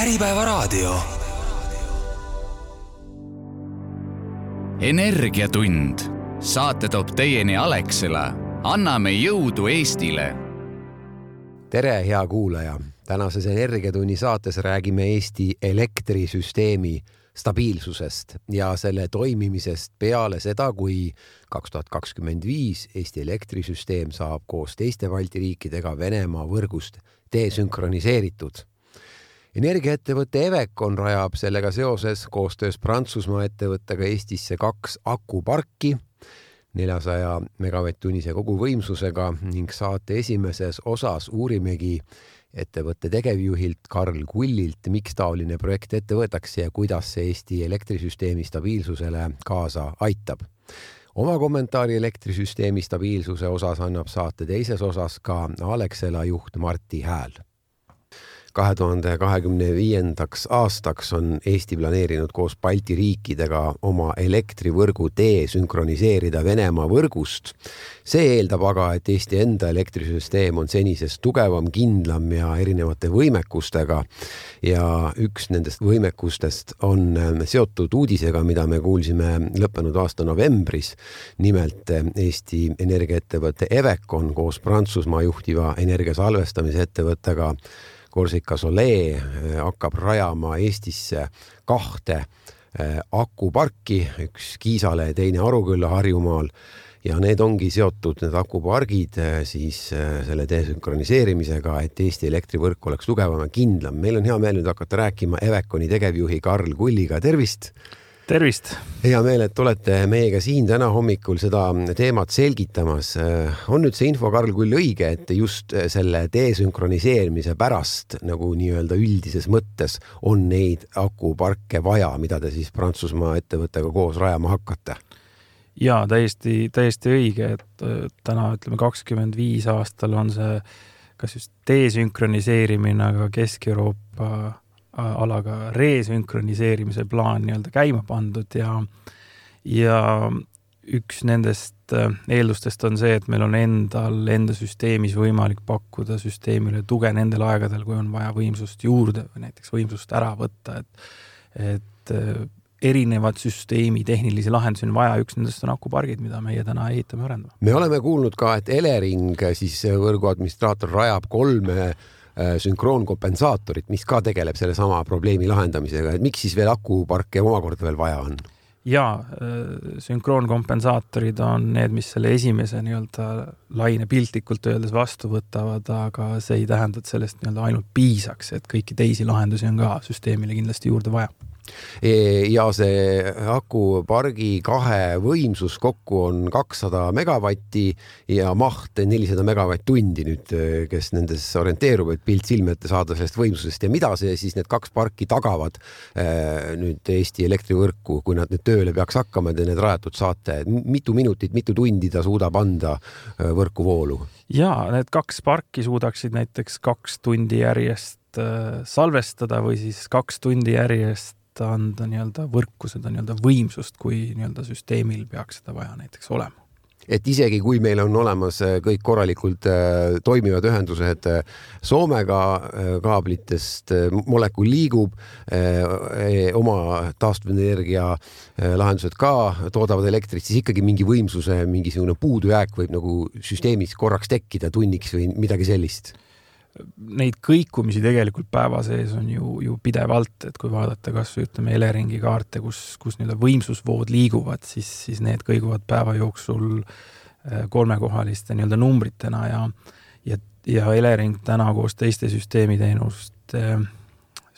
Äripäevaraadio. energiatund, saate toob teieni Alexela. anname jõudu Eestile. tere, hea kuulaja. tänases Energiatunni saates räägime Eesti elektrisüsteemi stabiilsusest ja selle toimimisest peale seda, kui kaks tuhat kakskümmend viis Eesti elektrisüsteem saab koos teiste Balti riikidega Venemaa võrgust desünkroniseeritud energiaettevõte Evecon rajab sellega seoses koostöös Prantsusmaa ettevõttega Eestisse kaks akuparki neljasaja megavatt-tunnise koguvõimsusega ning saate esimeses osas uurimegi ettevõtte tegevjuhilt Karl Kullilt, miks taoline projekt ette võetakse ja kuidas see Eesti elektrisüsteemi stabiilsusele kaasa aitab. oma kommentaari elektrisüsteemi stabiilsuse osas annab saate teises osas ka Alexela juht Martti Hääl kahe tuhande kahekümne viiendaks aastaks on Eesti planeerinud koos Balti riikidega oma elektrivõrgu desünkroniseerida Venemaa võrgust. see eeldab aga, et Eesti enda elektrisüsteem on senisest tugevam, kindlam ja erinevate võimekustega. ja üks nendest võimekustest on seotud uudisega, mida me kuulsime lõppenud aasta novembris. nimelt Eesti energiaettevõte Evecon koos Prantsusmaa juhtiva energiasalvestamise ettevõttega Corsica Solee äh, hakkab rajama Eestisse kahte äh, akuparki, üks Kiisale ja teine Arukülla Harjumaal. Ja need ongi seotud, need akupargid äh, siis selle desünkroniseerimisega, et Eesti elektrivõrk oleks tugevam ja kindlam. meil on hea meel nüüd hakata rääkima Eveconi tegevjuhi Karl Kulliga, tervist tervist! hea meel, et olete meiega siin täna hommikul seda teemat selgitamas. on nüüd see info, Karl, küll õige, et just selle desünkroniseerimise pärast nagu nii-öelda üldises mõttes on neid akuparke vaja, mida te siis Prantsusmaa ettevõttega koos rajama hakkate? ja täiesti, täiesti õige, et täna ütleme kakskümmend viis aastal on see kas just desünkroniseerimine, aga Kesk-Euroopa alaga resünkroniseerimise plaan nii-öelda käima pandud ja, ja üks nendest äh, eeldustest on see, et meil on endal enda süsteemis võimalik pakkuda süsteemile tuge nendel aegadel, kui on vaja võimsust juurde või näiteks võimsust ära võtta, et, et äh, erinevad süsteemi tehnilisi lahendusi on vaja, üks nendest on akupargid, mida meie täna ehitame arendame. me oleme kuulnud ka, et Elering siis võrgu administraator rajab kolme Äh, sünkroonkompensaatorit, mis ka tegeleb sellesama probleemi lahendamisega, et miks siis veel akuparke omakorda veel vaja on? ja äh, sünkroonkompensaatorid on need, mis selle esimese nii-öelda laine piltlikult öeldes vastu võtavad, aga see ei tähenda, et sellest nii-öelda ainult piisaks, et kõiki teisi lahendusi on ka süsteemile kindlasti juurde vaja ja see akupargi kahe võimsus kokku on kakssada megavatti ja maht nelisada megavatt-tundi nüüd, kes nendes orienteerub, et pilt silme ette saada sellest võimsusest ja mida see siis need kaks parki tagavad e, nüüd Eesti elektrivõrku, kui nad nüüd tööle peaks hakkama, te need rajatud saate, mitu minutit, mitu tundi ta suudab anda e, võrku voolu? ja need kaks parki suudaksid näiteks kaks tundi järjest salvestada või siis kaks tundi järjest anda nii-öelda võrku seda nii-öelda võimsust, kui nii-öelda süsteemil peaks seda vaja näiteks olema. Et isegi kui meil on olemas äh, kõik korralikult äh, toimivad ühendused äh, Soomega kaablitest, molekul liigub, oma taastuvenergia lahendused ka toodavad elektrit, siis ikkagi mingi võimsuse mingisugune puudujääk võib nagu süsteemis korraks tekkida tunniks või midagi sellist neid kõikumisi tegelikult päeva sees on ju, ju pidevalt, et kui vaadata kasvõi ütleme Eleringi kaarte, kus, kus nii-öelda võimsusvood liiguvad, siis, siis need kõiguvad päeva jooksul äh, kolmekohaliste nii-öelda numbritena ja ja, ja Elering täna koos teiste süsteemiteenuste,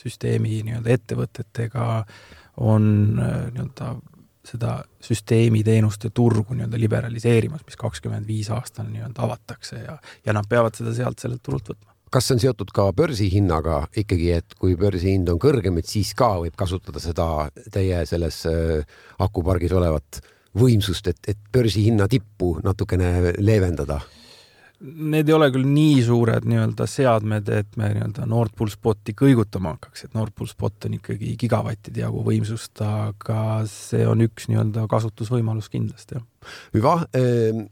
süsteemi nii-öelda ettevõtetega on äh, nii-öelda seda süsteemiteenuste turgu nii-öelda liberaliseerimas, mis kakskümmend viis aastal nii-öelda avatakse ja, ja nad peavad seda sealt sellelt turult võtma kas see on seotud ka börsihinnaga ikkagi, et kui börsihind on kõrgem, et siis ka võib kasutada seda teie selles äh, akupargis olevat võimsust, et, et börsihinna tippu natukene leevendada? Need ei ole küll nii suured nii-öelda seadmed, et me nii-öelda Nord Pool Spoti kõigutama hakkaks, et Nord Pool Spot on ikkagi gigavattide jagu võimsust, aga see on üks nii-öelda kasutusvõimalus kindlasti, jah. hüva, ehm,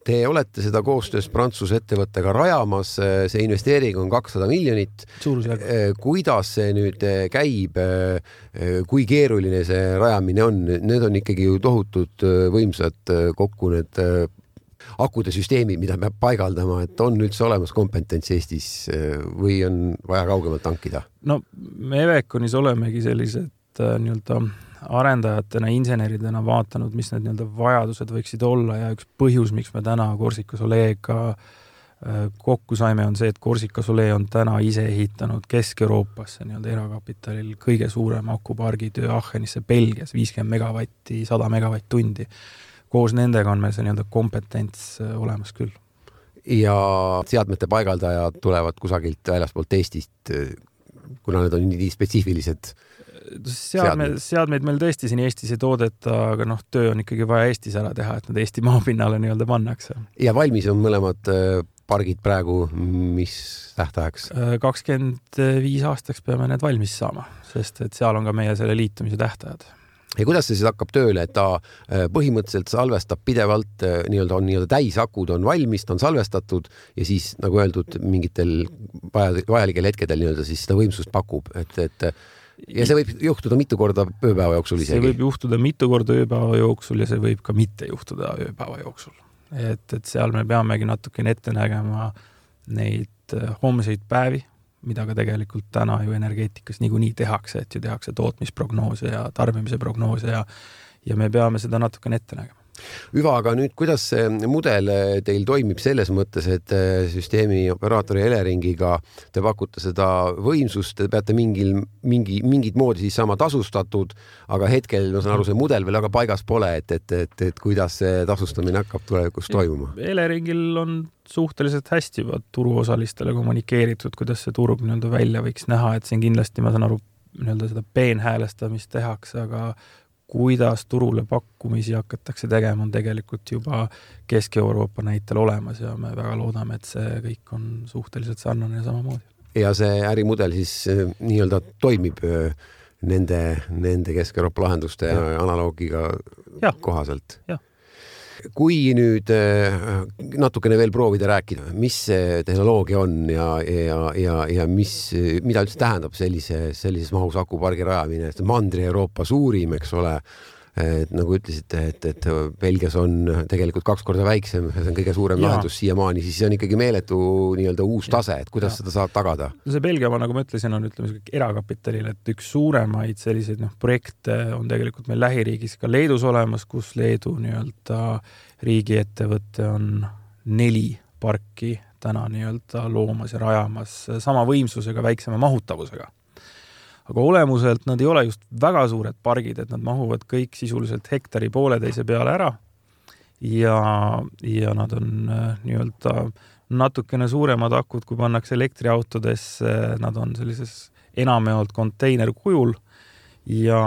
Te olete seda koostöös Prantsuse ettevõttega rajamas, see investeering on kakssada miljonit. suurusjärgus. kuidas see nüüd käib? kui keeruline see rajamine on? Need on ikkagi ju tohutud võimsad kokku need akude süsteemid, mida peab paigaldama, et on üldse olemas kompetents Eestis või on vaja kaugemalt hankida? no me Eveconis olemegi sellised nii-öelda arendajatena, inseneridena vaatanud, mis need nii-öelda vajadused võiksid olla ja üks põhjus, miks me täna Corsica Soleega äh, kokku saime, on see, et Corsica Solee on täna ise ehitanud Kesk-Euroopasse nii-öelda erakapitalil kõige suurema akupargi töö Aachenisse Belgias, viiskümmend megavatti, sada megavatt-tundi. koos nendega on meil see nii-öelda kompetents äh, olemas küll. ja seadmete paigaldajad tulevad kusagilt väljaspoolt Eestist, äh, kuna need on nii spetsiifilised seadmed, seadmeid meil tõesti siin Eestis ei toodeta, aga noh, töö on ikkagi vaja Eestis ära teha, et nad Eesti maapinnale nii-öelda pannakse. ja valmis on mõlemad äh, pargid praegu, mis tähtajaks? Äh, kakskümmend viis aastaks peame need valmis saama, sest et seal on ka meie selle liitumise tähtajad ja kuidas see siis hakkab tööle, et ta äh, põhimõtteliselt salvestab pidevalt nii-öelda on nii-öelda täisakud on valmis, ta on salvestatud ja siis nagu öeldud, mingitel vaja, vajalikel hetkedel nii-öelda siis seda võimsust pakub, et, et ja see võib juhtuda mitu korda ööpäeva jooksul isegi? see võib juhtuda mitu korda ööpäeva jooksul ja see võib ka mitte juhtuda ööpäeva jooksul. et, et seal me peamegi natukene ette nägema neid äh, homseid päevi, mida ka tegelikult täna ju energeetikas niikuinii tehakse, et ju tehakse tootmisprognoose ja tarbimise prognoose ja ja me peame seda natukene ette nägema Üva, aga nüüd, kuidas see mudel eh, teil toimib selles mõttes, et eh, süsteemi operaatori Eleringiga te pakute seda võimsust, te peate mingil, mingi, mingit moodi siis saama tasustatud, aga hetkel ma saan aru, see mudel veel väga paigas pole, et, et, et, et kuidas see tasustamine hakkab tulevikus toimuma? Eleringil on suhteliselt hästi juba turuosalistele kommunikeeritud, kuidas see turg nii-öelda välja võiks näha, et siin kindlasti ma saan aru, nii-öelda seda peenhäälestamist tehakse, aga kuidas turule pakkumisi hakatakse tegema, on tegelikult juba Kesk-Euroopa näitel olemas ja me väga loodame, et see kõik on suhteliselt sarnane ja samamoodi. ja see ärimudel siis äh, nii-öelda toimib äh, nende, nende Kesk-Euroopa lahenduste ja. analoogiga ja. kohaselt? jah kui nüüd äh, natukene veel proovida rääkida, mis see tehnoloogia on ja, ja, ja, ja mis, mida üldse tähendab sellise, sellises mahus akupargi rajamine, Mandri-Euroopa suurim, eks ole et nagu ütlesite, et, et Belgias on tegelikult kaks korda väiksem, see on kõige suurem ja. lahendus siiamaani, siis see on ikkagi meeletu nii-öelda uus tase, et kuidas ja. seda saab tagada? no see Belgia oma, nagu ma ütlesin, on ütleme erakapitalil, et üks suuremaid selliseid noh, projekte on tegelikult meil lähiriigis ka Leedus olemas, kus Leedu nii-öelda riigiettevõte on neli parki täna nii-öelda loomas ja rajamas sama võimsusega, väiksema mahutavusega aga olemuselt nad ei ole just väga suured pargid, et nad mahuvad kõik sisuliselt hektari pooleteise peale ära. ja, ja nad on äh, nii-öelda natukene suuremad akud, kui pannakse elektriautodesse, nad on sellises enamjaolt konteiner kujul ja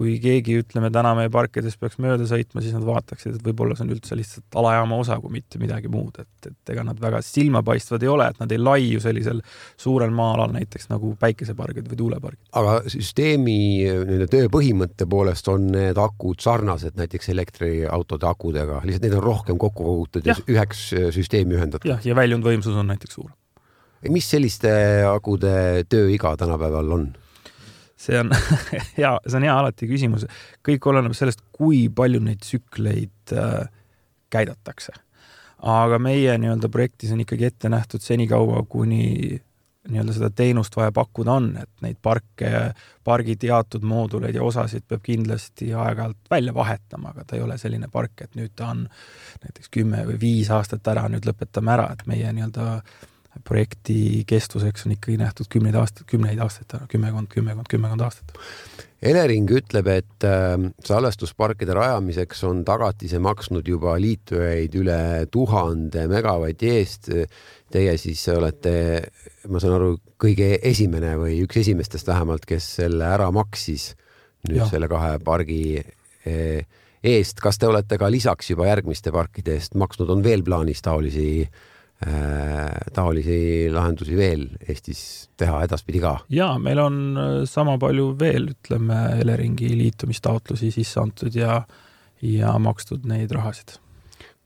kui keegi, ütleme täna meie parkides peaks mööda sõitma, siis nad vaataksid, et võib-olla see on üldse lihtsalt alajaama osa, kui mitte midagi muud, et, et ega nad väga silmapaistvad ei ole, et nad ei laiu sellisel suurel maa-alal näiteks nagu päikesepargid või tuulepargid. aga süsteemi nii-öelda töö põhimõtte poolest on need akud sarnased näiteks elektriautode akudega, lihtsalt neid on rohkem kokku kogutud ja üheks süsteemi ühendatud? jah, ja väljundvõimsus on näiteks suur. mis selliste akude tööiga tänapäeval on? See on hea, see on hea alati küsimus. kõik oleneb sellest, kui palju neid tsükleid äh, käidatakse. aga meie nii-öelda projektis on ikkagi ette nähtud senikaua, kuni nii-öelda seda teenust vaja pakkuda on, et neid parke, pargi teatud mooduleid ja osasid peab kindlasti aeg-ajalt välja vahetama, aga ta ei ole selline park, et nüüd ta on näiteks kümme või viis aastat ära, nüüd lõpetame ära, et meie nii-öelda projekti kestvuseks on ikkagi nähtud kümneid aastaid, kümneid aastaid ära, kümmekond, kümmekond, kümmekond aastat. Elering ütleb, et äh, salvestusparkide rajamiseks on tagatise maksnud juba liitujaid üle tuhande megavati eest. Teie siis olete, ma saan aru, kõige esimene või üks esimestest vähemalt, kes selle ära maksis nüüd ja. selle kahe pargi eh, eest. kas te olete ka lisaks juba järgmiste parkide eest maksnud, on veel plaanis taolisi taolisi lahendusi veel Eestis teha edaspidi ka? ja meil on äh, sama palju veel, ütleme, Eleringi liitumistaotlusi sisse antud ja, ja makstud neid rahasid.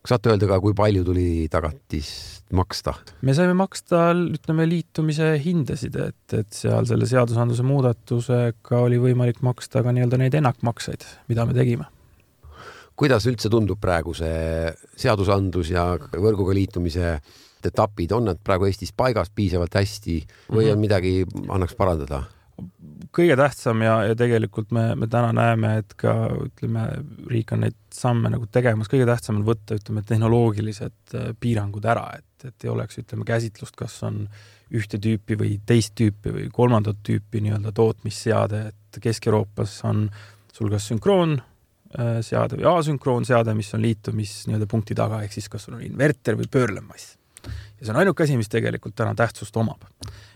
kas saate öelda ka, kui palju tuli tagatist maksta? me saime maksta, ütleme, liitumise hindasid, et, et seal selle seadusandluse muudatusega oli võimalik maksta ka nii-öelda neid ennakmakseid, mida me tegime. Kuidas üldse tundub praegu see seadusandlus ja võrguga liitumise etapid, on nad praegu Eestis paigas piisavalt hästi või on midagi, annaks parandada? kõige tähtsam ja, ja tegelikult me, me täna näeme, et ka ütleme, riik on neid samme nagu tegemas, kõige tähtsam on võtta, ütleme, tehnoloogilised äh, piirangud ära, et, et ei oleks, ütleme, käsitlust, kas on ühte tüüpi või teist tüüpi või kolmandat tüüpi nii-öelda tootmisseade, et Kesk-Euroopas on sul kas sünkroonseade äh, või asünkroonseade, mis on liitumis nii-öelda punkti taga, ehk siis kas sul on inverter või pöörlemass. ja see on ainuke asi, mis tegelikult täna tähtsust omab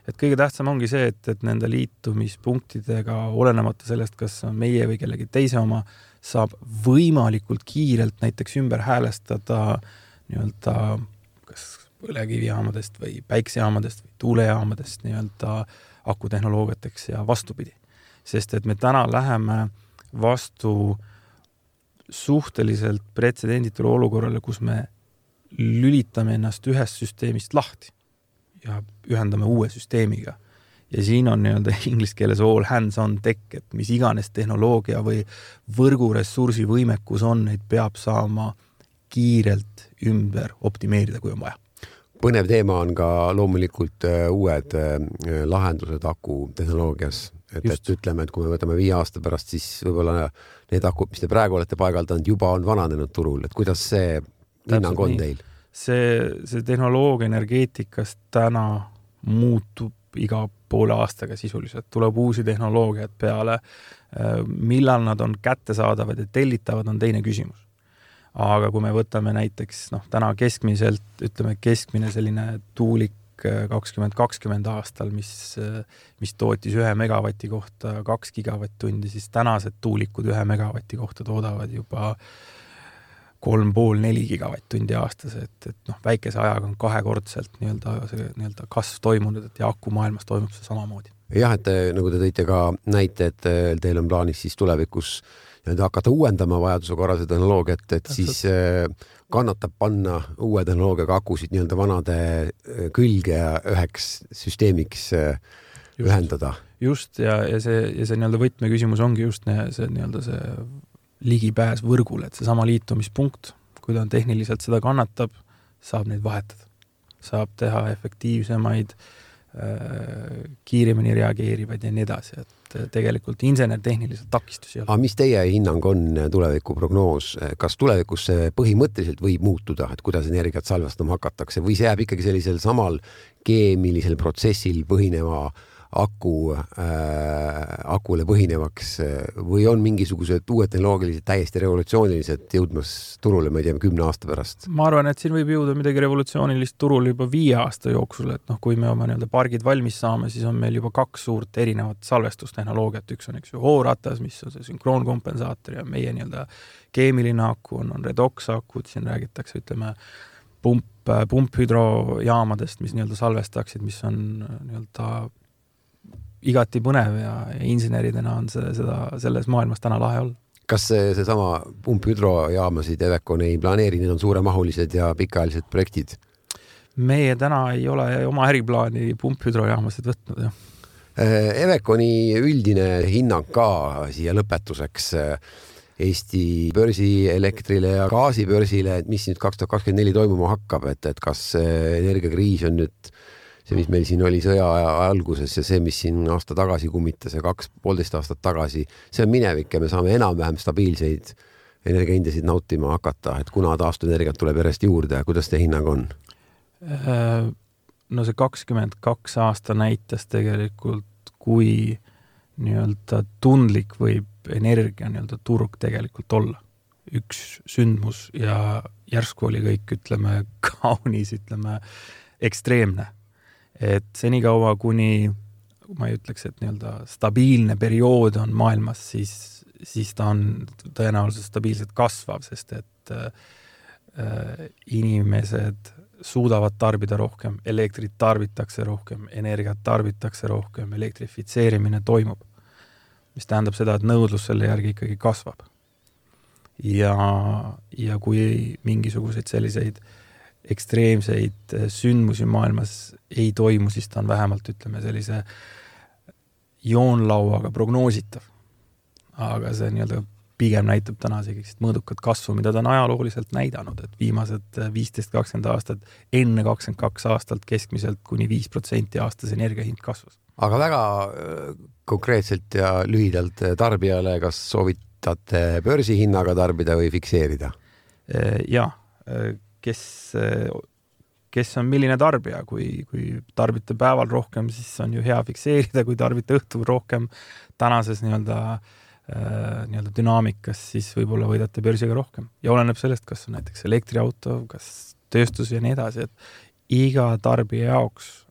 et kõige tähtsam ongi see, et, et nende liitumispunktidega, olenemata sellest, kas on meie või kellegi teise oma, saab võimalikult kiirelt näiteks ümber häälestada nii-öelda kas põlevkivijaamadest või päiksejaamadest või tuulejaamadest nii-öelda akutehnoloogiateks ja vastupidi. sest et me täna läheme vastu suhteliselt pretsedenditule olukorrale, kus me lülitame ennast ühest süsteemist lahti ja ühendame uue süsteemiga. ja siin on nii-öelda inglise keeles all hands on tech, et mis iganes tehnoloogia või võrguressursi võimekus on, neid peab saama kiirelt ümber optimeerida, kui on vaja. Põnev teema on ka loomulikult äh, uued äh, lahendused akutehnoloogias, et, et ütleme, et kui me võtame viie aasta pärast, siis võib-olla need akud, mis te praegu olete paigaldanud, juba on vananenud turul, et kuidas see hinnang on teil? see, see tehnoloogia energeetikas täna muutub iga poole aastaga sisuliselt, tuleb uusi tehnoloogiaid peale. millal nad on kättesaadavad ja tellitavad, on teine küsimus. aga kui me võtame näiteks noh, täna keskmiselt, ütleme keskmine selline tuulik kakskümmend kakskümmend aastal, mis, mis tootis ühe megavati kohta kaks gigavatt-tundi, siis tänased tuulikud ühe megavati kohta toodavad juba äh, kolm pool, neli gigavatt-tundi aastas, et, et noh, väikese ajaga on kahekordselt nii-öelda see nii-öelda kasv toimunud, et ja akumaailmas toimub see samamoodi. jah, et nagu te tõite ka näite, et teil on plaanis siis tulevikus nii-öelda hakata uuendama vajaduse korral seda tehnoloogiat, et Täpselt. siis kannatab panna uue tehnoloogiaga akusid nii-öelda vanade eh, külge ja üheks süsteemiks just, ühendada. just ja, ja see, ja see nii-öelda võtmeküsimus ongi just ne, see nii-öelda see ligipääs võrgule, et seesama liitumispunkt, kui ta tehniliselt seda kannatab, saab neid vahetada. saab teha efektiivsemaid, äh, kiiremini reageerivaid ja nii edasi, et tegelikult insener-tehniliselt takistusi ei ole. aga mis teie hinnang on tulevikuprognoos, kas tulevikus see põhimõtteliselt võib muutuda, et kuidas energiat salvestama hakatakse või see jääb ikkagi sellisel samal keemilisel protsessil põhineva äh, aku äh,, akule põhinevaks äh, või on mingisugused uued tehnoloogilised, täiesti revolutsioonilised jõudmas turule, ma ei tea, kümne aasta pärast? ma arvan, et siin võib jõuda midagi revolutsioonilist turule juba viie aasta jooksul, et noh, kui me oma nii-öelda pargid valmis saame, siis on meil juba kaks suurt erinevat salvestustehnoloogiat, üks on, eks ju, hooratas, mis on see sünkroonkompensaator ja meie nii-öelda keemiline aku on, on redox akud, siin räägitakse, ütleme, pump, pumphüdrojaamadest, mis nii-öelda salvestaksid, mis on nii-öelda igati põnev ja, inseneridena on see, seda, selles maailmas täna lahe olla. kas see, seesama pumphüdrojaamasid Evecon ei planeeri, need on suuremahulised ja pikaajalised projektid? meie täna ei ole oma äriplaani pumphüdrojaamasid võtnud, jah. Äh, Eveconi üldine hinnang ka siia lõpetuseks äh, Eesti börsielektrile ja gaasibörsile, et mis nüüd kaks tuhat kakskümmend neli toimuma hakkab, et, et kas energiakriis on nüüd see, mis meil siin oli sõja alguses ja see, mis siin aasta tagasi kummitas ja kaks, poolteist aastat tagasi, see on minevik ja me saame enam-vähem stabiilseid energiahindasid nautima hakata, et kuna taastuvenergiat tuleb järjest juurde, kuidas teie hinnang on? Äh, no see kakskümmend kaks aasta näitas tegelikult, kui nii-öelda tundlik võib energia nii-öelda turg tegelikult olla. üks sündmus ja järsku oli kõik, ütleme, kaunis, ütleme, ekstreemne et senikaua, kuni ma ei ütleks, et nii-öelda stabiilne periood on maailmas, siis, siis ta on tõenäoliselt stabiilselt kasvav, sest et äh, inimesed suudavad tarbida rohkem, elektrit tarbitakse rohkem, energiat tarbitakse rohkem, elektrifitseerimine toimub. mis tähendab seda, et nõudlus selle järgi ikkagi kasvab. ja, ja kui mingisuguseid selliseid ekstreemseid sündmusi maailmas ei toimu, siis ta on vähemalt ütleme sellise joonlauaga prognoositav. aga see nii-öelda pigem näitab täna sellist mõõdukat kasvu, mida ta on ajalooliselt näidanud, et viimased viisteist, kakskümmend aastat, enne kakskümmend kaks aastat keskmiselt kuni viis protsenti aastas energia hind kasvas. aga väga äh, konkreetselt ja lühidalt äh, tarbijale, kas soovitate börsihinnaga tarbida või fikseerida? Äh, ja, kes, kes on milline tarbija, kui, kui tarbite päeval rohkem, siis on ju hea fikseerida, kui tarbite õhtul rohkem. Tänases nii-öelda äh, nii-öelda dünaamikas, siis võib-olla võidate börsiga rohkem. Ja oleneb sellest, kas on näiteks elektriauto, kas tööstus ja nii edasi, et iga tarbija jaoks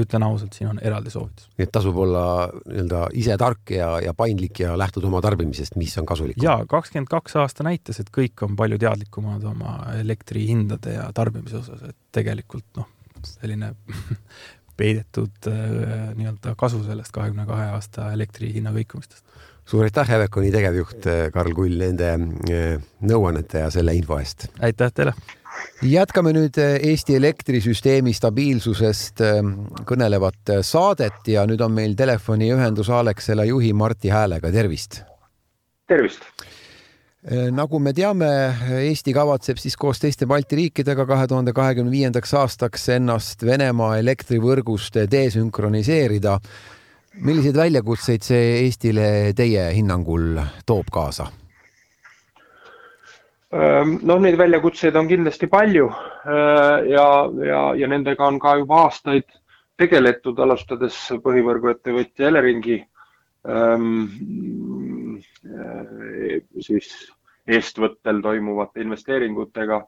ütlen ausalt, siin on eraldi soovitus. nii et tasub olla nii-öelda ise tark ja, ja paindlik ja lähtuda oma tarbimisest, mis on kasulik. ja kakskümmend kaks aasta näitas, et kõik on palju teadlikumad oma elektrihindade ja tarbimise osas, et tegelikult noh, selline peidetud äh, nii-öelda kasu sellest kahekümne kahe aasta elektri hinna kõikumistest suur aitäh, Eveconi tegevjuht eh, Karl Kull nende eh, nõuannete ja selle info eest. aitäh teile. Jätkame nüüd eh, Eesti elektrisüsteemi stabiilsusest kõnelevat saadet ja nüüd on meil telefoniühendus Alexela juhi Martti Häälega, tervist. tervist nagu me teame, Eesti kavatseb siis koos teiste Balti riikidega kahe tuhande kahekümne viiendaks aastaks ennast Venemaa elektrivõrgust desünkroniseerida milliseid väljakutseid see Eestile teie hinnangul toob kaasa? Noh, neid väljakutseid on kindlasti palju ja, ja, ja nendega on ka juba aastaid tegeletud, alustades põhivõrguettevõtja Eleringi ähm, siis eestvõttel toimuvate investeeringutega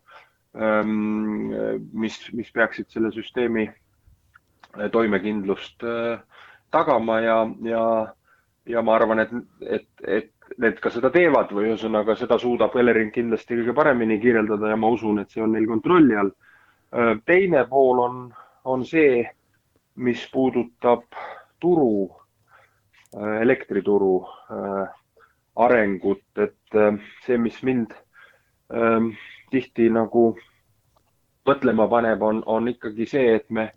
ähm,, mis, mis peaksid selle süsteemi toimekindlust äh, tagama ja, ja, ja ma arvan, et, et, et need ka seda teevad või ühesõnaga seda suudab Elering kindlasti kõige paremini kirjeldada ja ma usun, et see on neil kontrolli all. teine pool on, on see, mis puudutab turu, elektrituru arengut, et see, mis mind tihti nagu mõtlema paneb, on, on ikkagi see, et me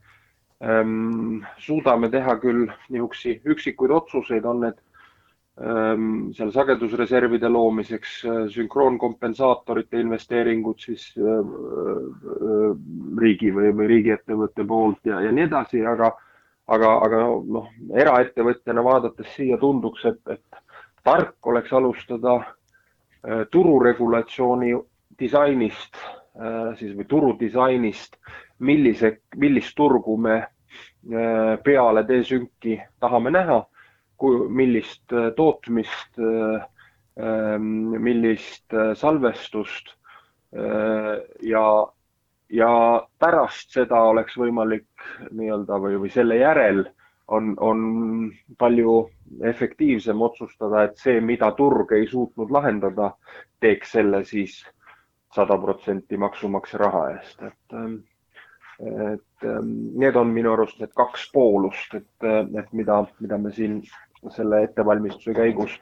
suudame teha küll niisuguseid üksikuid otsuseid, on need seal sagedusreservide loomiseks, äh, sünkroonkompensaatorite investeeringud siis äh, äh, riigi või, või riigiettevõtte poolt ja, ja nii edasi, aga, aga, aga noh, eraettevõtjana vaadates siia tunduks, et, et tark oleks alustada tururegulatsiooni disainist siis või turudisainist millise, millist turgu me peale desünki tahame näha, millist äh, tootmist, äh, ähm, millist salvestust ja, ja pärast seda oleks võimalik nii-öelda või, või selle järel on, on palju efektiivsem otsustada, et see, mida turg ei suutnud lahendada, teeks selle siis sada protsenti maksumaksja raha eest, et ähm, et ähm, need on minu arust need kaks poolust, et, äh, et mida, mida me siin selle ettevalmistuse käigus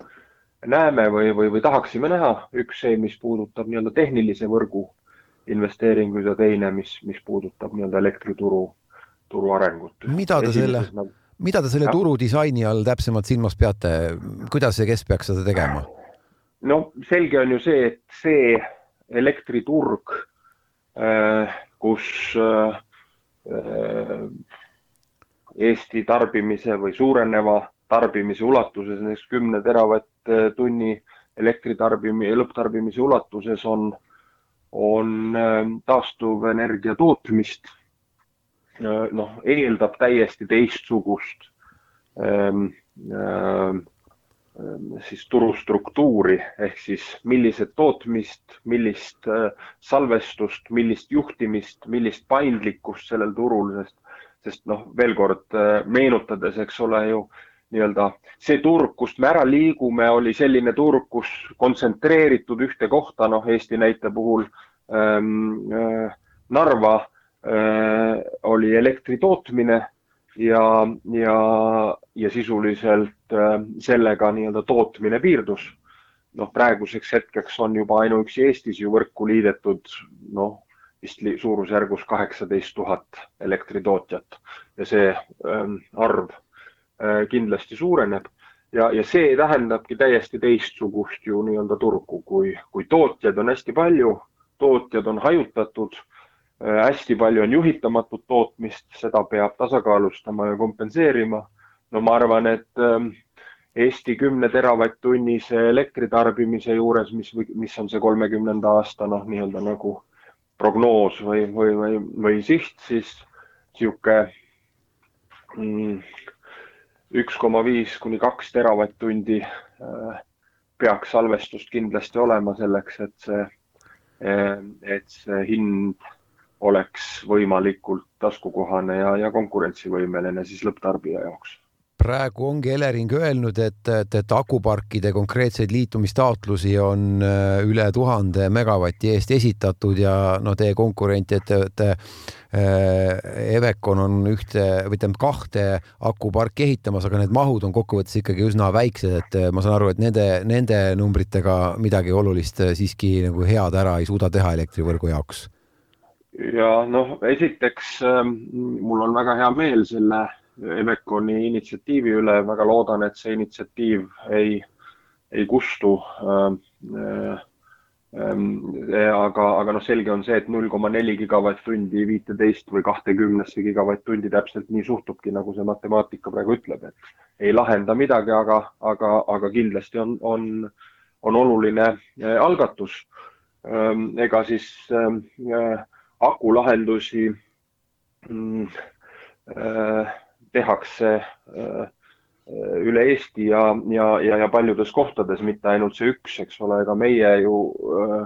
näeme või, või, või tahaksime näha. üks see, mis puudutab nii-öelda tehnilise võrgu investeeringuid ja teine, mis, mis puudutab nii-öelda elektrituru, turu arengut. mida te selle, nagu... mida te selle turu disaini all täpsemalt silmas peate, kuidas ja kes peaks seda tegema? no selge on ju see, et see elektriturg, äh, kus äh, Äh, Eesti tarbimise või suureneva tarbimise ulatuses, näiteks kümne teravatt-tunni elektritarbimi-, lõpptarbimise ulatuses on, on äh, taastuvenergia tootmist. Äh, noh, eeldab täiesti teistsugust ähm, ähm, siis turustruktuuri ehk siis millised tootmist, millist salvestust, millist juhtimist, millist paindlikkust sellel turul, sest, sest noh, veel kord meenutades, eks ole ju nii-öelda see turg, kust me ära liigume, oli selline turg, kus kontsentreeritud ühte kohta, noh, Eesti näite puhul ähm, äh, Narva äh, oli elektri tootmine ja, ja, ja sisuliselt äh, sellega nii-öelda tootmine piirdus. noh, praeguseks hetkeks on juba ainuüksi Eestis ju võrku liidetud noh, vist suurusjärgus kaheksateist tuhat elektritootjat ja see ähm, arv kindlasti suureneb ja, ja see tähendabki täiesti teistsugust ju nii-öelda turgu, kui, kui tootjaid on hästi palju, tootjad on hajutatud äh,, hästi palju on juhitamatut tootmist, seda peab tasakaalustama ja kompenseerima. no ma arvan, et ähm, Eesti kümne teravatt-tunnise elektritarbimise juures, mis, mis on see kolmekümnenda aasta noh, nii-öelda nagu prognoos või, või, või, või siht, siis sihuke mm, üks koma viis kuni kaks teravatt-tundi äh, peaks salvestust kindlasti olema selleks, et see, äh, et see hind oleks võimalikult taskukohane ja, ja konkurentsivõimeline siis lõpptarbija jaoks praegu ongi Elering öelnud, et, et, et akuparkide konkreetseid liitumistaotlusi on äh, üle tuhande megavati eest esitatud ja no teie konkurent ettevõte äh, Evecon on ühte või tähendab kahte akuparki ehitamas, aga need mahud on kokkuvõttes ikkagi üsna väiksed, et äh, ma saan aru, et nende, nende numbritega midagi olulist siiski nagu head ära ei suuda teha elektrivõrgu jaoks. ja noh, esiteks ähm, mul on väga hea meel selle Eveconi initsiatiivi üle, väga loodan, et see initsiatiiv ei, ei kustu äh,. Aga, aga noh, selge on see, et null koma neli gigavatt-tundi viiteist või kahtekümnesse gigavatt-tundi täpselt nii suhtubki, nagu see matemaatika praegu ütleb, et ei lahenda midagi, aga, aga, aga kindlasti on, on, on oluline äh, algatus. ega siis äh, akulahendusi mm, äh, tehakse äh, üle Eesti ja, ja, ja, ja paljudes kohtades, mitte ainult see üks, eks ole, ega meie ju äh,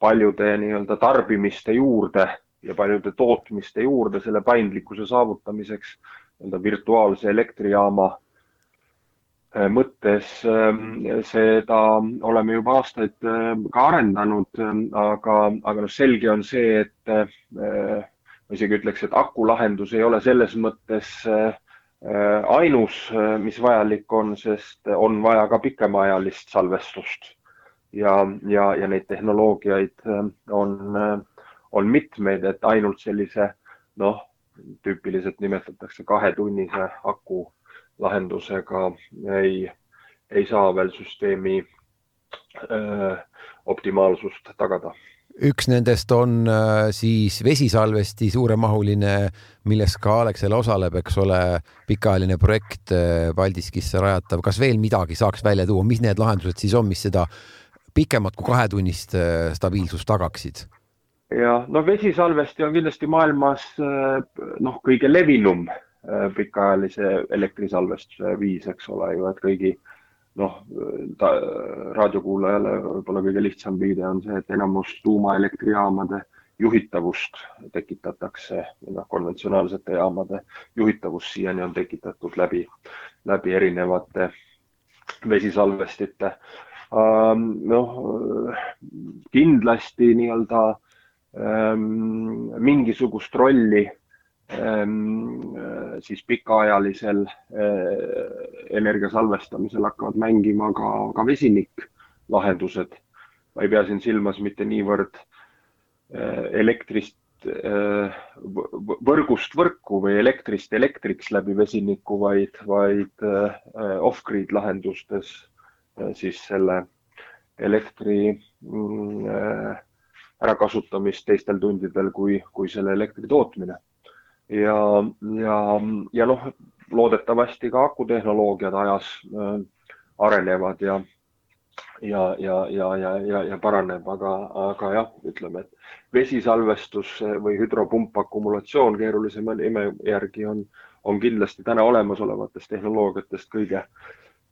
paljude nii-öelda tarbimiste juurde ja paljude tootmiste juurde selle paindlikkuse saavutamiseks nii-öelda virtuaalse elektrijaama äh, mõttes seda oleme juba aastaid ka arendanud, aga, aga noh, selge on see, et ma isegi ütleks, et akulahendus ei ole selles mõttes äh, Äh, ainus, äh, mis vajalik on, sest on vaja ka pikemaajalist salvestust. Ja, ja, ja neid tehnoloogiaid on, on mitmeid, et ainult sellise noh, tüüpiliselt nimetatakse kahetunnise aku lahendusega ei, ei saa veel süsteemi öö, optimaalsust tagada üks nendest on äh, siis vesisalvesti suuremahuline, milles ka Alexela osaleb, eks ole, pikaajaline projekt äh, Paldiskisse rajatav. kas veel midagi saaks välja tuua, mis need lahendused siis on, mis seda pikemat kui kahetunnist äh, stabiilsust tagaksid? ja no vesisalvesti on kindlasti maailmas noh, kõige levinum pikaajalise elektrisalvestuse viis, eks ole ju, et kõigi noh, raadiokuulajale võib-olla kõige lihtsam viide on see, et enamus tuumaelektrijaamade juhitavust tekitatakse, noh, konventsionaalsete jaamade juhitavus siiani on tekitatud läbi, läbi erinevate vesisalvestite. noh, kindlasti nii-öelda ähm, mingisugust rolli siis pikaajalisel äh, energia salvestamisel hakkavad mängima ka, ka vesiniklahendused. ma ei pea siin silmas mitte niivõrd äh, elektrist võrgust võrku või elektrist elektriks läbi vesiniku, vaid, vaid off-grid lahendustes siis selle elektri mm, ärakasutamist teistel tundidel kui, kui selle elektri tootmine ja, ja, ja noh, loodetavasti ka akutehnoloogiad ajas äh, arenevad ja, ja, ja, ja, ja, ja, ja paraneb, aga, aga jah, ütleme, et vesisalvestus või hüdropump akumulatsioon keerulisema nime järgi on, on kindlasti täna olemasolevatest tehnoloogiatest kõige,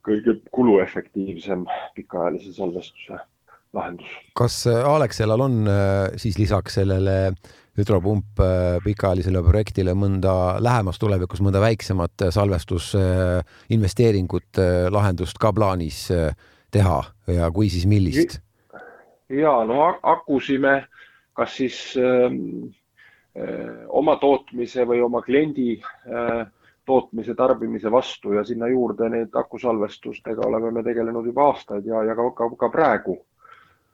kõige kuluefektiivsem pikaajalise salvestuse lahendus. kas Alexelal on äh, siis lisaks sellele hüdropump äh, pikaajalisele projektile mõnda lähemas tulevikus mõnda väiksemat äh, salvestusinvesteeringut, äh, lahendust ka plaanis teha ja kui, siis millist? ja no akusi me kas siis öö, oma tootmise või oma kliendi öö, tootmise, tarbimise vastu ja sinna juurde neid akusalvestustega oleme me tegelenud juba aastaid ja, ja ka, ka, ka praegu.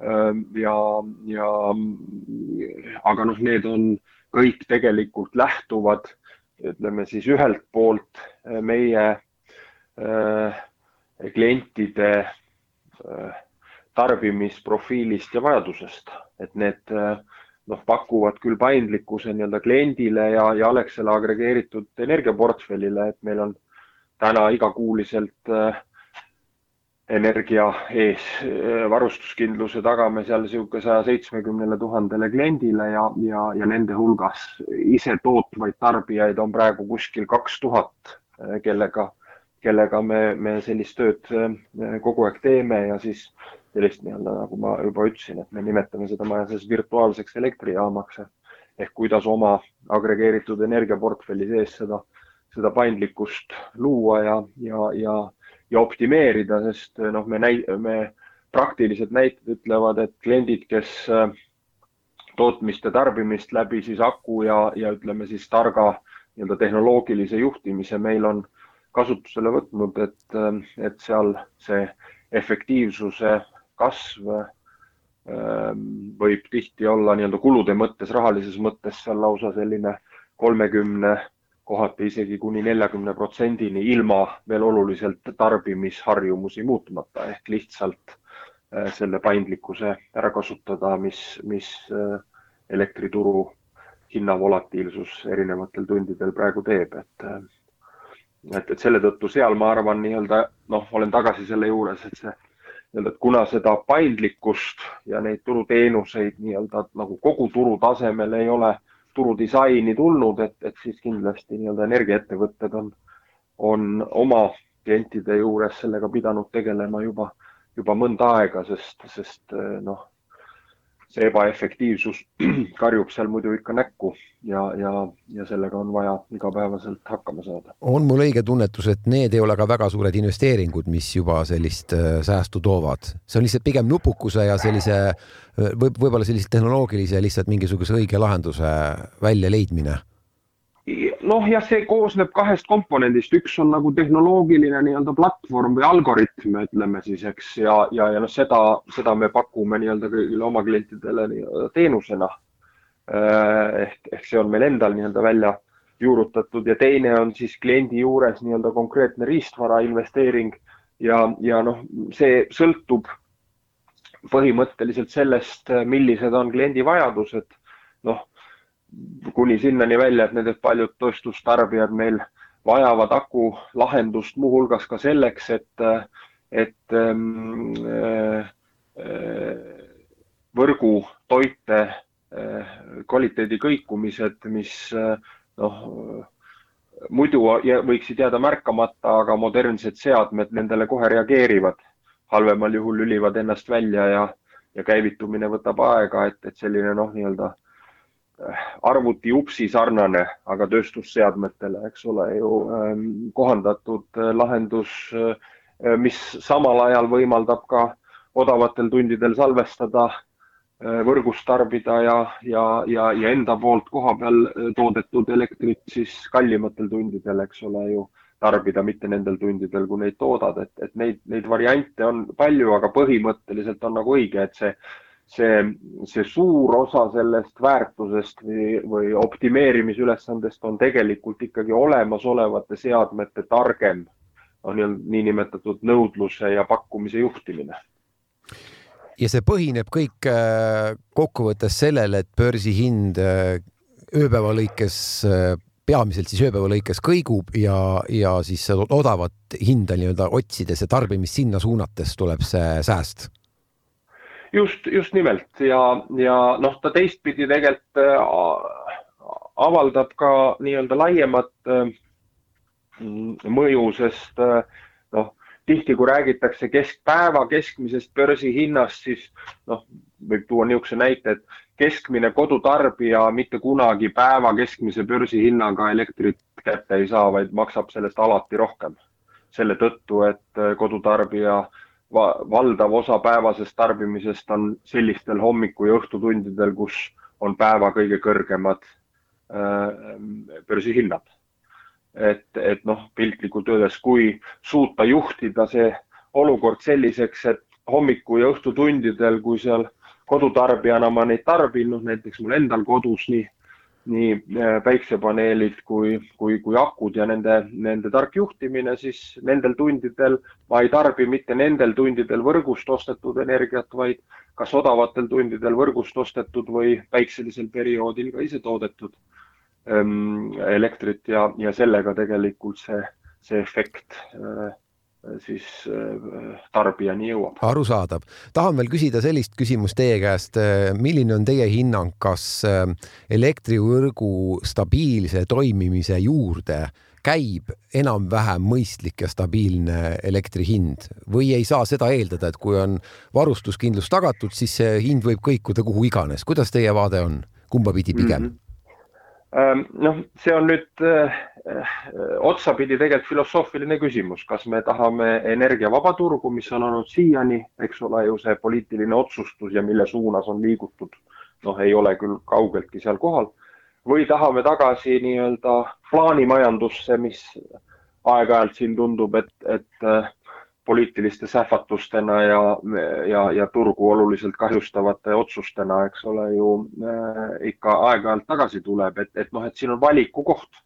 Ja, ja aga noh, need on kõik tegelikult lähtuvad, ütleme siis ühelt poolt meie äh, klientide äh, tarbimisprofiilist ja vajadusest, et need äh, noh, pakuvad küll paindlikkuse nii-öelda kliendile ja, ja Alexela agregeeritud energiaportfellile, et meil on täna igakuuliselt äh, energia ees äh, varustuskindluse tagame seal niisugune saja seitsmekümnele tuhandele kliendile ja, ja, ja nende hulgas ise tootvaid tarbijaid on praegu kuskil kaks tuhat, äh, kellega, kellega me, me sellist tööd äh, kogu aeg teeme ja siis sellist nii-öelda, nagu ma juba ütlesin, et me nimetame seda maja virtuaalseks elektrijaamaks ehk kuidas oma agregeeritud energiaportfelli sees seda, seda paindlikkust luua ja, ja, ja, ja optimeerida, sest noh, me näi-, me praktilised näited ütlevad, et kliendid, kes äh, tootmist ja tarbimist läbi siis aku ja, ja ütleme siis targa nii-öelda tehnoloogilise juhtimise meil on kasutusele võtnud, et, äh, et seal see efektiivsuse kasv võib tihti olla nii-öelda kulude mõttes, rahalises mõttes seal lausa selline kolmekümne, kohati isegi kuni neljakümne protsendini ilma veel oluliselt tarbimisharjumusi muutmata ehk lihtsalt äh, selle paindlikkuse ära kasutada, mis, mis äh, elektrituru hinnavolatiilsus erinevatel tundidel praegu teeb, et äh, et, et selle tõttu seal ma arvan, nii-öelda noh, olen tagasi selle juures, et see nii-öelda, et kuna seda paindlikkust ja neid turuteenuseid nii-öelda nagu kogu turu tasemel ei ole turudisaini tulnud, et, et siis kindlasti nii-öelda energiaettevõtted on, on oma klientide juures sellega pidanud tegelema juba, juba mõnda aega, sest, sest noh see ebaefektiivsus karjub seal muidu ikka näkku ja, ja, ja sellega on vaja igapäevaselt hakkama saada. on mul õige tunnetus, et need ei ole ka väga suured investeeringud, mis juba sellist äh, säästu toovad, see on lihtsalt pigem nupukuse ja sellise võib, võib-olla sellise tehnoloogilise lihtsalt mingisuguse õige lahenduse väljaleidmine noh, jah, see koosneb kahest komponendist, üks on nagu tehnoloogiline nii-öelda platvorm või algoritm, ütleme siis, eks, ja, ja, ja noh, seda, seda me pakume nii-öelda kõigile oma klientidele nii-öelda teenusena. Äh, ehk, ehk see on meil endal nii-öelda välja juurutatud ja teine on siis kliendi juures nii-öelda konkreetne riistvara investeering ja, ja noh, see sõltub põhimõtteliselt sellest, millised on kliendi vajadused. noh kuni sinnani välja, et need paljud tööstustarbijad meil vajavad aku lahendust muuhulgas ka selleks, et, et ähm, äh, võrgu toite äh, kvaliteedi kõikumised, mis äh, noh, muidu võiksid jääda märkamata, aga modernsed seadmed nendele kohe reageerivad. halvemal juhul lülivad ennast välja ja, ja käivitumine võtab aega, et, et selline noh, nii-öelda arvuti upsi sarnane, aga tööstusseadmetele, eks ole ju ähm, kohandatud äh, lahendus, äh, mis samal ajal võimaldab ka odavatel tundidel salvestada, äh, võrgust tarbida ja, ja, ja, ja enda poolt koha peal toodetud elektrit siis kallimatel tundidel, eks ole ju, tarbida, mitte nendel tundidel, kui neid toodad, et, et neid, neid variante on palju, aga põhimõtteliselt on nagu õige, et see see, see suur osa sellest väärtusest või, või optimeerimisülesandest on tegelikult ikkagi olemasolevate seadmete targem on niinimetatud nõudluse ja pakkumise juhtimine. ja see põhineb kõik äh, kokkuvõttes sellel, et börsihind äh, ööpäeva lõikes äh, peamiselt siis ööpäeva lõikes kõigub ja, ja siis odavat hinda nii-öelda otsides ja tarbimist sinna suunates tuleb see sääst just, just nimelt ja, ja noh, ta teistpidi tegelikult äh, avaldab ka nii-öelda laiemat äh, mõju, sest äh, noh, tihti kui räägitakse keskpäeva keskmisest börsihinnast, siis noh, võib tuua niisuguse näite, et keskmine kodutarbija mitte kunagi päeva keskmise börsihinnaga elektrit kätte ei saa, vaid maksab sellest alati rohkem. selle tõttu, et kodutarbija äh, valdav osa päevasest tarbimisest on sellistel hommiku ja õhtutundidel, kus on päeva kõige kõrgemad äh, börsihinnad. et, et noh, piltlikult öeldes, kui suuta juhtida see olukord selliseks, et hommiku ja õhtutundidel, kui seal kodutarbijana ma neid tarbin, noh näiteks mul endal kodus nii, nii äh, päiksepaneelid kui, kui, kui akud ja nende, nende tark juhtimine, siis nendel tundidel ma ei tarbi mitte nendel tundidel võrgust ostetud energiat, vaid kas odavatel tundidel võrgust ostetud või päikselisel perioodil ka ise toodetud ähm, elektrit ja, ja sellega tegelikult see, see efekt äh, siis äh, tarbijani jõuab. arusaadav. tahan veel küsida sellist küsimust teie käest. Äh, milline on teie hinnang, kas äh, elektrivõrgu stabiilse toimimise juurde käib enam-vähem mõistlik ja stabiilne elektri hind või ei saa seda eeldada, et kui on varustuskindlus tagatud, siis see hind võib kõikuda kuhu iganes. kuidas teie vaade on, kumba pidi pigem mm? -hmm noh, see on nüüd äh, otsapidi tegelikult filosoofiline küsimus, kas me tahame energiavaba turgu, mis on olnud siiani, eks ole ju see poliitiline otsustus ja mille suunas on liigutud, noh, ei ole küll kaugeltki seal kohal, või tahame tagasi nii-öelda plaanimajandusse, mis aeg-ajalt siin tundub, et, et äh, poliitiliste sähvatustena ja, ja, ja turgu oluliselt kahjustavate otsustena, eks ole ju äh, ikka aeg-ajalt tagasi tuleb, et, et noh, et siin on valiku koht.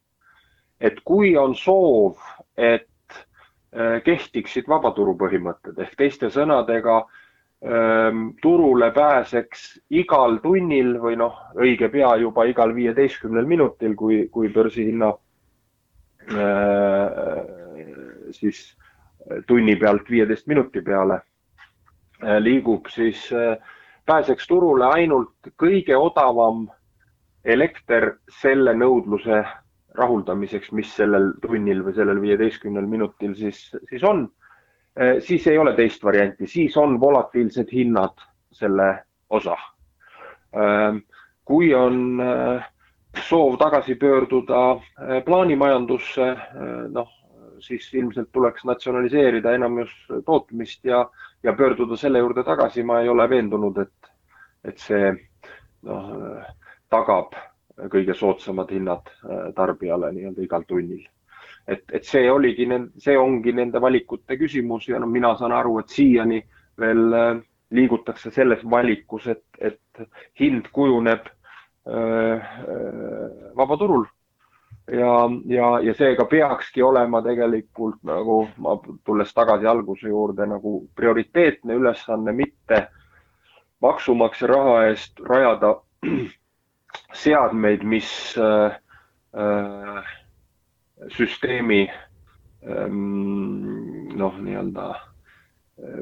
et kui on soov, et äh, kehtiksid vabaturu põhimõtted ehk teiste sõnadega äh, turule pääseks igal tunnil või noh, õige pea juba igal viieteistkümnel minutil, kui, kui börsihinna äh, siis tunni pealt viieteist minuti peale äh, liigub, siis äh, pääseks turule ainult kõige odavam elekter selle nõudluse rahuldamiseks, mis sellel tunnil või sellel viieteistkümnel minutil siis, siis on. Äh, siis ei ole teist varianti, siis on volatiilsed hinnad selle osa. kui on soov tagasi pöörduda plaanimajandusse, noh, siis ilmselt tuleks natsionaliseerida enamus tootmist ja, ja pöörduda selle juurde tagasi. ma ei ole veendunud, et, et see noh, tagab kõige soodsamad hinnad äh, tarbijale nii-öelda igal tunnil. et, et see oligi, see ongi nende valikute küsimus ja no mina saan aru, et siiani veel äh, liigutakse selles valikus, et, et hind kujuneb öö, äh, vabaturul ja, ja, ja seega peakski olema tegelikult nagu ma tulles tagasi alguse juurde nagu prioriteetne ülesanne, mitte maksumaksja raha eest rajada seadmeid, mis äh, äh, süsteemi ähm, noh, nii-öelda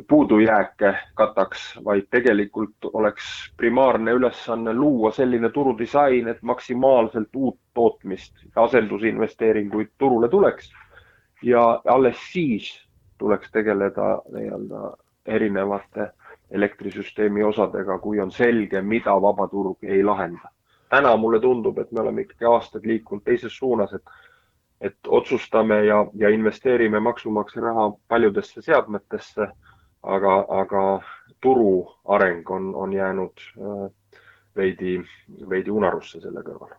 puudujääke kataks, vaid tegelikult oleks primaarne ülesanne luua selline turudisain, et maksimaalselt uut tootmist, asendusinvesteeringuid turule tuleks. ja alles siis tuleks tegeleda nii-öelda erinevate elektrisüsteemi osadega, kui on selge, mida vabaturg ei lahenda. täna mulle tundub, et me oleme ikkagi aastaid liikunud teises suunas, et et otsustame ja, ja investeerime maksumaksja raha paljudesse seadmetesse, aga, aga turu areng on, on jäänud äh, veidi, veidi unarusse selle kõrval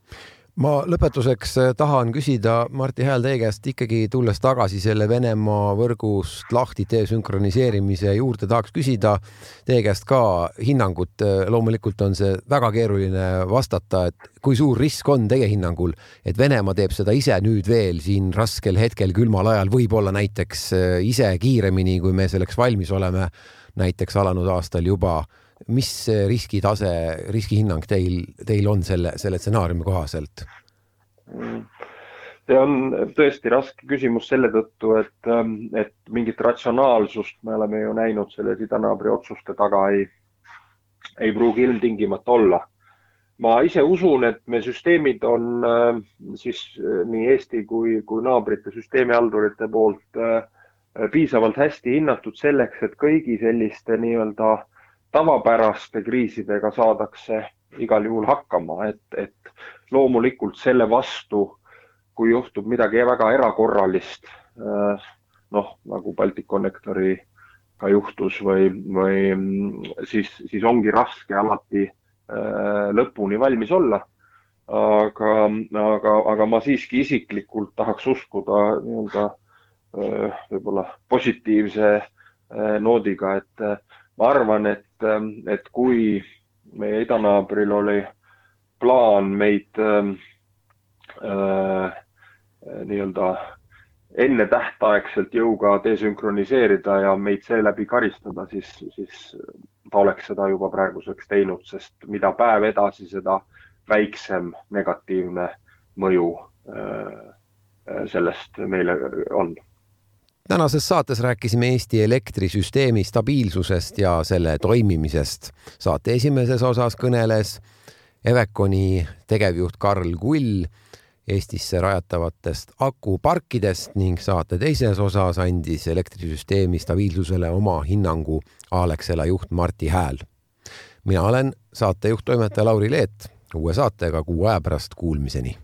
ma lõpetuseks äh, tahan küsida, Martti Hääl, teie käest ikkagi tulles tagasi selle Venemaa võrgust lahti desünkroniseerimise juurde, tahaks küsida teie käest ka hinnangut. Äh, loomulikult on see väga keeruline vastata, et kui suur risk on teie hinnangul, et Venemaa teeb seda ise nüüd veel siin raskel hetkel, külmal ajal, võib-olla näiteks äh, ise kiiremini, kui me selleks valmis oleme, näiteks alanud aastal juba mis riskitase, riskihinnang teil, teil on selle, selle stsenaariumi kohaselt? see on tõesti raske küsimus selle tõttu, et, et mingit ratsionaalsust me oleme ju näinud selle idanaabri otsuste taga ei, ei pruugi ilmtingimata olla. ma ise usun, et me süsteemid on siis nii Eesti kui, kui naabrite süsteemihaldurite poolt piisavalt hästi hinnatud selleks, et kõigi selliste nii-öelda äh, tavapäraste kriisidega saadakse igal juhul hakkama, et, et loomulikult selle vastu, kui juhtub midagi väga erakorralist, äh, noh, nagu Balticconnectoriga juhtus või, või siis, siis ongi raske alati äh, lõpuni valmis olla. aga, aga, aga ma siiski isiklikult tahaks uskuda nii-öelda võib-olla positiivse noodiga, et ma arvan, et, et kui meie idanaabril oli plaan meid äh, nii-öelda ennetähtaegselt jõuga desünkroniseerida ja meid seeläbi karistada, siis, siis ta oleks seda juba praeguseks teinud, sest mida päev edasi, seda väiksem negatiivne mõju sellest meile on tänases saates rääkisime Eesti elektrisüsteemi stabiilsusest ja selle toimimisest. saate esimeses osas kõneles Eveconi tegevjuht Karl Kull Eestisse rajatavatest akuparkidest ning saate teises osas andis elektrisüsteemi stabiilsusele oma hinnangu Alexela juht Martti Hääl. mina olen saatejuht, toimetaja Lauri Leet. uue saatega kuu aja pärast kuulmiseni